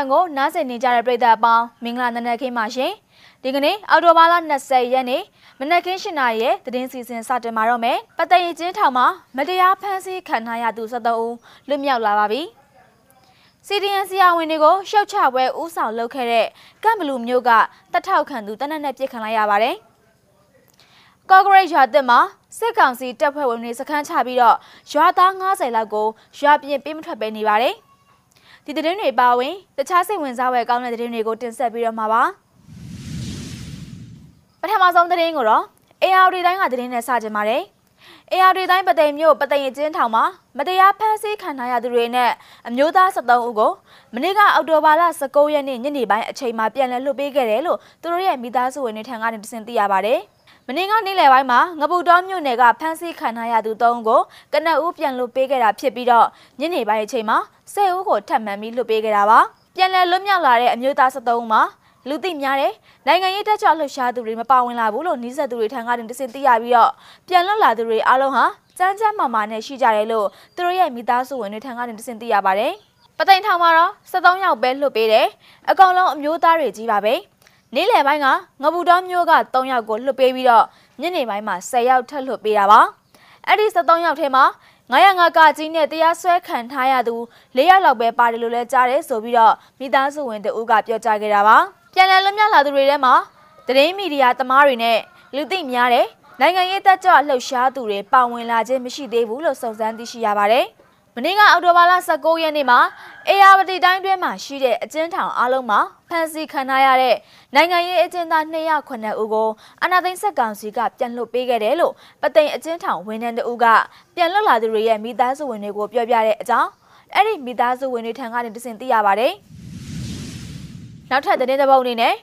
FM ကိုနားဆင်နေကြတဲ့ပရိသတ်အပေါင်းမင်္ဂလာနံနက်ခင်းပါရှင်ဒီကနေ့အော်တိုဘာလ20ရက်နေ့မနက်ခင်း7:00နာရီရဲ့သတင်းစီစဉ်စတင်မှာတော့မယ်ပတရင်ချင်းထောင်မှာမတရားဖမ်းဆီးခံထားရသူ73ဦးလွတ်မြောက်လာပါပြီစီဒီအန်ဆီယာဝင်တွေကိုရှုတ်ချပွဲဥဆောင်လုပ်ခဲ့တဲ့ကမ်ဘလူမျိုးကတထောက်ခံသူတနက်နဲ့ပြစ်ခံလိုက်ရပါတယ်ကော့ဂရိတ်ရွာတက်မှာစစ်ကောင်စီတပ်ဖွဲ့ဝင်တွေစခန်းချပြီးတော့ရွာသား90လောက်ကိုရွာပြင်ပေးမထွက်ပဲနေပါတယ်။ ဒီသတင်းတွေပါဝင်တခြားစိတ်ဝင်စားဖွယ်ကောင်းတဲ့သတင်းတွေကိုတင်ဆက်ပြီးတော့မှာပါပထမဆုံးသတင်းကိုတော့ AR တိုင်းကသတင်းနဲ့စကြပါတယ် AR တိုင်းပသိမ်မြို့ပသိမ်အကျဉ်းထောင်မှာမတရားဖမ်းဆီးခံထားရသူတွေနဲ့အမျိုးသား73ဦးကိုမနေ့ကအောက်တိုဘာလ19ရက်နေ့ညနေပိုင်းအချိန်မှာပြန်လည်လွှတ်ပေးခဲ့တယ်လို့သူတို့ရဲ့မိသားစုဝင်တွေထံကနေသိသိရပါတယ်။ မင်းကနေ့လယ်ပိုင်းမှာငပူတော်မြို့နယ်ကဖမ်းဆီးခံထားရသူ၃ဦးကိုကနအူးပြန်လွတ်ပေးခဲ့တာဖြစ်ပြီးတော့ညနေပိုင်းအချိန်မှာ၁၀ဦးကိုထပ်မံပြီးလွတ်ပေးခဲ့တာပါပြန်လည်လွတ်မြောက်လာတဲ့အမျိုးသား73ဦးမှာလူသိများတဲ့နိုင်ငံရေးတက်ကြွလှုပ်ရှားသူတွေမပါဝင်လာဘူးလို့နှီးဆက်သူတွေထံကနေတစင်သိရပြီးတော့ပြန်လွတ်လာသူတွေအားလုံးဟာစမ်းချမ်းမာမာနဲ့ရှိကြတယ်လို့သူတို့ရဲ့မိသားစုဝင်တွေထံကနေတစင်သိရပါတယ်ပသိမ်ထောင်မှာတော့73ယောက်ပဲလွတ်ပေးတယ်အကောင်လုံးအမျိုးသားတွေကြီးပါပဲ နေ့လယ်ပိုင်းကငပူတော်မျိုးက3ယောက်ကိုလွှတ်ပေးပြီးတော့ညနေပိုင်းမှာ10ယောက်ထပ်လွှတ်ပေးတာပါအဲ့ဒီ73ယောက်ထဲမှာ905ကကြီးနဲ့တရားစွဲခံထားရသူ၄ယောက်လောက်ပဲပါတယ်လို့လည်းကြားတယ်ဆိုပြီးတော့မိသားစုဝင်တဦးကပြောကြားခဲ့တာပါပြန်လည်လွတ်မြောက်လာသူတွေထဲမှာသတင်းမီဒီယာသမားတွေနဲ့လူသိများတဲ့နိုင်ငံရေးတက်ကြွလှုပ်ရှားသူတွေပါဝင်လာခြင်းမရှိသေးဘူးလို့စုံစမ်းသိရှိရပါတယ်။မ နေ့ကအောက်တိုဘာလ19ရက်နေ့မှာအေယာဝတီတိုင်းတွင်းမှာရှိတဲ့အကျဉ်းထောင်အလုံးမှာဖမ်းဆီးခံထားရတဲ့နိုင်ငံရေးအကျဉ်းသား209ဦးကိုအနာသိန်းဆက်ကောင်စီကပြန်လွှတ်ပေးခဲ့တယ်လို့ပသိမ်အကျဉ်းထောင်ဝန်ထမ်းတဦးကပြန်လွတ်လာသူတွေရဲ့မိသားစုဝင်တွေကိုပြောပြတဲ့အကြောင်းအဲ့ဒီမိသားစုဝင်တွေထံကနေတစင်သိရပါတယ်။နောက်ထပ်သတင်းတစ်ပုဒ်အနေနဲ့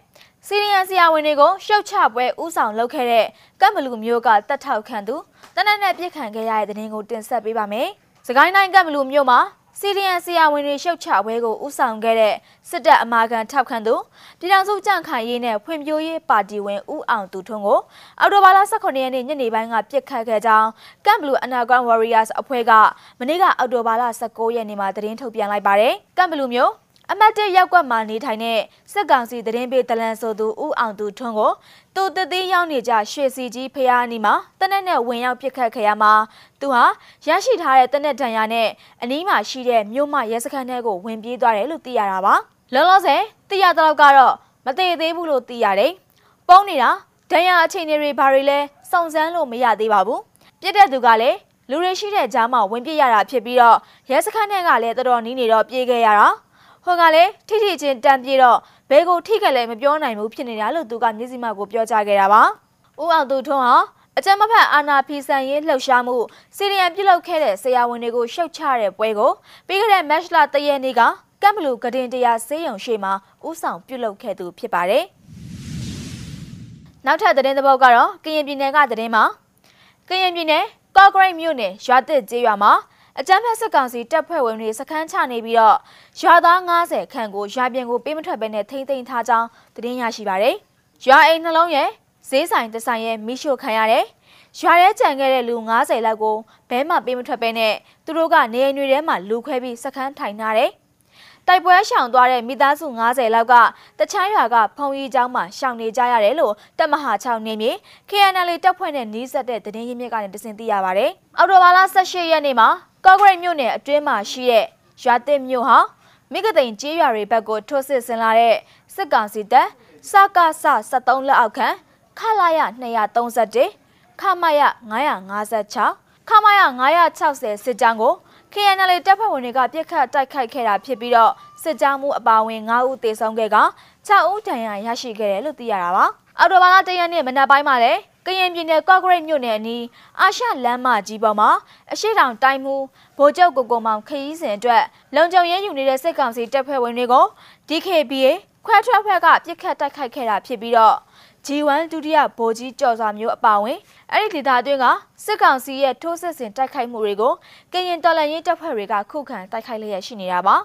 စီရီယန်ဆရာဝန်တွေကိုရှုတ်ချပွဲဥဆောင်လုပ်ခဲ့တဲ့ကမ်ဘလူမျိုးကတတ်ထောက်ခံသူတနက်နဲ့ပြစ်ခံခဲ့ရတဲ့သတင်းကိုတင်ဆက်ပေးပါမယ်။ စကိုင်းတိုင်းကပ်ဘလူမြို့မှာစီရီယန်ဆရာဝန်တွေရှုတ်ချပွဲကိုဥဆောင်ခဲ့တဲ့စစ်တပ်အမာခံထောက်ခံသူပြည်ထောင်စုကြံ့ခိုင်ရေးနဲ့ဖွံ့ဖြိုးရေးပါတီဝင်ဦးအောင်သူထွန်းကိုအော်တိုဘာလ18ရက်နေ့ညနေပိုင်းကပြစ်ခတ်ခဲ့ကြောင်းကမ်ဘလူအနာဂွန်ဝါရီယာစ်အဖွဲ့ကမနေ့ကအော်တိုဘာလ19ရက်နေ့မှာသတင်းထုတ်ပြန်လိုက်ပါတယ်ကမ်ဘလူမြို့ အမတ်တရက်ကွက်မှာနေထိုင်တဲ့စစ်ကောင်စီသတင်းပေးတလန်ဆိုသူဦးအောင်သူထွန်းကိုသူတသေးရောက်နေကြရွှေစီကြီးဖျားနီမှာတနက်နဲ့ဝင်ရောက်ပစ်ခတ်ခဲ့ရမှာသူဟာရရှိထားတဲ့တနက်ဒဏ်ရာနဲ့အနီးမှာရှိတဲ့မြို့မရဲစခန်းထဲကိုဝင်ပြေးသွားတယ်လို့သိရတာပါလောလောဆယ်သိရတဲ့လောက်ကတော့မသေးသေးဘူးလို့သိရတယ်ပုံနေတာဒဏ်ရာအခြေအနေတွေဘာတွေလဲစုံစမ်းလို့မရသေးပါဘူးပြစ်တဲ့သူကလည်းလူတွေရှိတဲ့ကြားမှာဝင်ပြစ်ရတာဖြစ်ပြီးတော့ရဲစခန်းထဲကလည်းတော်တော်နီးနေတော့ပြေးခဲ့ရတာ ဟိုကလည်းထိထိချင်းတန်ပြေတော့ဘဲကိုထိခက်လည်းမပြောနိုင်ဘူးဖြစ်နေတာလို့သူကမျက်စိမှကိုပြောကြားခဲ့တာပါ။ဦးအောင်သူထွန်းဟာအကြမ်းမဖက်အာဏာဖီဆန်ရေးလှုပ်ရှားမှုစီရီယံပြုလုပ်ခဲ့တဲ့ဆရာဝန်တွေကိုရှုတ်ချတဲ့ပွဲကိုပြီးခဲ့တဲ့မတ်လတရက်နေ့ကကမ်ဘလူဂဒင်တရားဆေးရုံရှိမှာဥဆောင်ပြုလုပ်ခဲ့သူဖြစ်ပါတယ်။နောက်ထပ်သတင်းသဘောကတော့ကရင်ပြည်နယ်ကသတင်းမှာကရင်ပြည်နယ်ကော့ဂရိတ်မြို့နယ်ရွာသစ်ကျေးရွာမှာ အကြမ်းဖက်စစ်ကောင်စီတပ်ဖွဲ့ဝင်တွေစခန်းချနေပြီးတော့ရွာသား90ခန့်ကိုရွာပြင်ကိုပေးမထွက်ဘဲနဲ့ထိမ့်သိမ်းထားကြောင်းသတင်းရရှိပါရတယ်။ရွာအိမ်နှလုံးရဲ့ဈေးဆိုင်တဆိုင်ရဲ့မိရှို့ခံရတယ်။ရွာရဲကြံခဲ့တဲ့လူ90လောက်ကိုဘဲမှပေးမထွက်ဘဲနဲ့သူတို့ကနေအိမ်တွေထဲမှာလူခွဲပြီးစခန်းထိုင်ထားတယ်။တိုက်ပွဲရှောင်သွားတဲ့မိသားစု90လောက်ကတချမ်းရွာကဖုံကြီးကျောင်းမှာရှောင်နေကြရတယ်လို့တပ်မဟာ6နေမြေ KNL တပ်ဖွဲ့နဲ့နှီးစပ်တဲ့သတင်းရင်းမြစ်ကနေတစင်သိရပါဗျ။အော်တိုဘာလ18ရက်နေ့မှာ ကော့ဂရိတ်မြို့နယ်အတွင်းမှာရှိတဲ့ရွာသစ်မြို့ဟာမိဂသိန်ကျေးရွာတွေဘက်ကိုထိုးစစ်ဆင်လာတဲ့စစ်ကောင်စီတပ်စကစ73လက်အောက်ခံခလာရ231ခမရ956ခမရ960စစ်ကြောင်းကို KNL တပ်ဖွဲ့ဝင်တွေကပြစ်ခတ်တိုက်ခိုက်ခဲ့တာဖြစ်ပြီးတော့စစ်ကြောင်းမှုအပါအဝင်9ဦးသေဆုံးခဲ့က6ဦးဒဏ်ရာရရှိခဲ့တယ်လို့သိရတာပါအော်တိုဘာလတရက်နေ့မနက်ပိုင်းမှာလည်း ကရင်ပြည်နယ်ကော့ဂရိတ်မြို့နယ်အနီးအာရှလမ်းမကြီးပေါ်မှာအရှိတောင်တိုင်းမှုဗိုလ်ချုပ်ကိုကိုမောင်ခရီးစဉ်အတွက်လုံခြုံရေးယူနေတဲ့စစ်ကောင်စီတပ်ဖွဲ့ဝင်တွေကို DKBA ခွဲထွက်ဖွဲ့ကပြစ်ခတ်တိုက်ခိုက်ခဲ့တာဖြစ်ပြီးတော့ G1 ဒုတိယဗိုလ်ကြီးကျော်စွာမျိုးအပါဝင်အဲ့ဒီဒေသအတွင်းကစစ်ကောင်စီရဲ့ထိုးစစ်ဆင်တိုက်ခိုက်မှုတွေကိုကရင်တော်လှန်ရေးတပ်ဖွဲ့တွေကခုခံတိုက်ခိုက်လျက်ရှိနေတာပါ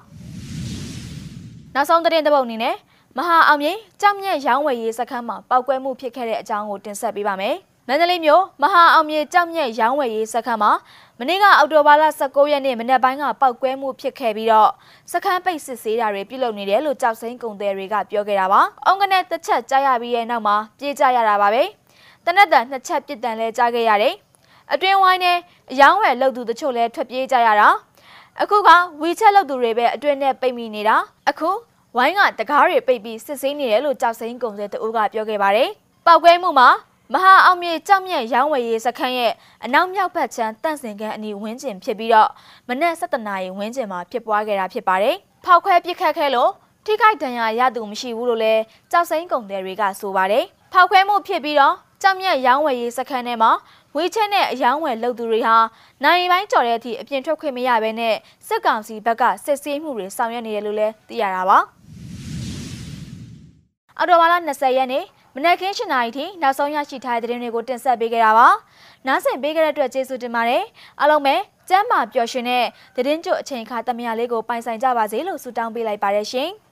နောက်ဆုံးသတင်းတစ်ပုဒ်အနေနဲ့ မဟာအောင်မြေကြောက်မြက်ရောင်းဝယ်ရေးစခန်းမှာပောက်ကွဲမှုဖြစ်ခဲ့တဲ့အကြောင်းကိုတင်ဆက်ပေးပါမယ်မန္တလေးမြို့မဟာအောင်မြေကြောက်မြက်ရောင်းဝယ်ရေးစခန်းမှာမနေ့ကအောက်တိုဘာလ19ရက်နေ့မနက်ပိုင်းကပောက်ကွဲမှုဖြစ်ခဲ့ပြီးတော့စခန်းပိတ်စစ်ဆေးတာတွေပြုလုပ်နေတယ်လို့ကြောက်စိမ့်ကုန်သည်တွေကပြောခဲ့တာပါ။အောင်ကနဲ့တစ်ချက်ကြားရပြီးရဲ့နောက်မှာပြေးကြရတာပါပဲ။တနက်တန်နှစ်ချက်ပြစ်ဒဏ်လဲကြားခဲ့ရတယ်။အတွင်းဝိုင်းနဲ့အယောင်းဝယ်လှုပ်သူတချို့လဲထွက်ပြေးကြရတာ။အခုကဝီချက်လှုပ်သူတွေပဲအတွင်းနဲ့ပိတ်မိနေတာ။အခု ဝိုင်းကတကားတွေပိတ်ပြီးစစ်ဆေးနေတယ်လို့ကြောက်စိမ့်ကုန်သည်တအုပ်ကပြောခဲ့ပါတယ်။ပောက်ကွဲမှုမှာမဟာအောင်မြေကြောက်မြက်ရောင်းဝယ်ရေးစခန်းရဲ့အနောက်မြောက်ဘက်ခြမ်းတန့်စင်ကန်အနီးဝန်းကျင်ဖြစ်ပြီးတော့မနက်7:00နာရီဝန်းကျင်မှာဖြစ်ပွားခဲ့တာဖြစ်ပါတယ်။ဖောက်ခွဲပစ်ခတ်ခဲ့လို့ထိခိုက်ဒဏ်ရာရသူမရှိဘူးလို့လည်းကြောက်စိမ့်ကုန်တယ်တွေကဆိုပါတယ်။ဖောက်ခွဲမှုဖြစ်ပြီးတော့ကြောက်မြက်ရောင်းဝယ်ရေးစခန်းထဲမှာဝေးချက်နဲ့အယောင်းဝယ်လုပ်သူတွေဟာနိုင်ပိုင်းကြော်တဲ့အထိအပြင်ထွက်ခွင့်မရဘဲနဲ့စစ်ကောင်စီဘက်ကစစ်ဆေးမှုတွေဆောင်ရွက်နေတယ်လို့လည်းသိရတာပါ။ အော်တိုဘာလ20ရက်နေ့မနက်ခင်း7:00နာရီထိနောက်ဆုံးရရှိထားတဲ့သတင်းတွေကိုတင်ဆက်ပေးခဲ့တာပါ။နားဆင်ပေးခဲ့တဲ့အတွက်ကျေးဇူးတင်ပါတယ်။အားလုံးပဲကျမ်းမာပျော်ရွှင်တဲ့သတင်းကြိုအချိန်ခါတမယလေးကိုပိုင်ဆိုင်ကြပါစေလို့ဆုတောင်းပေးလိုက်ပါတယ်ရှင်။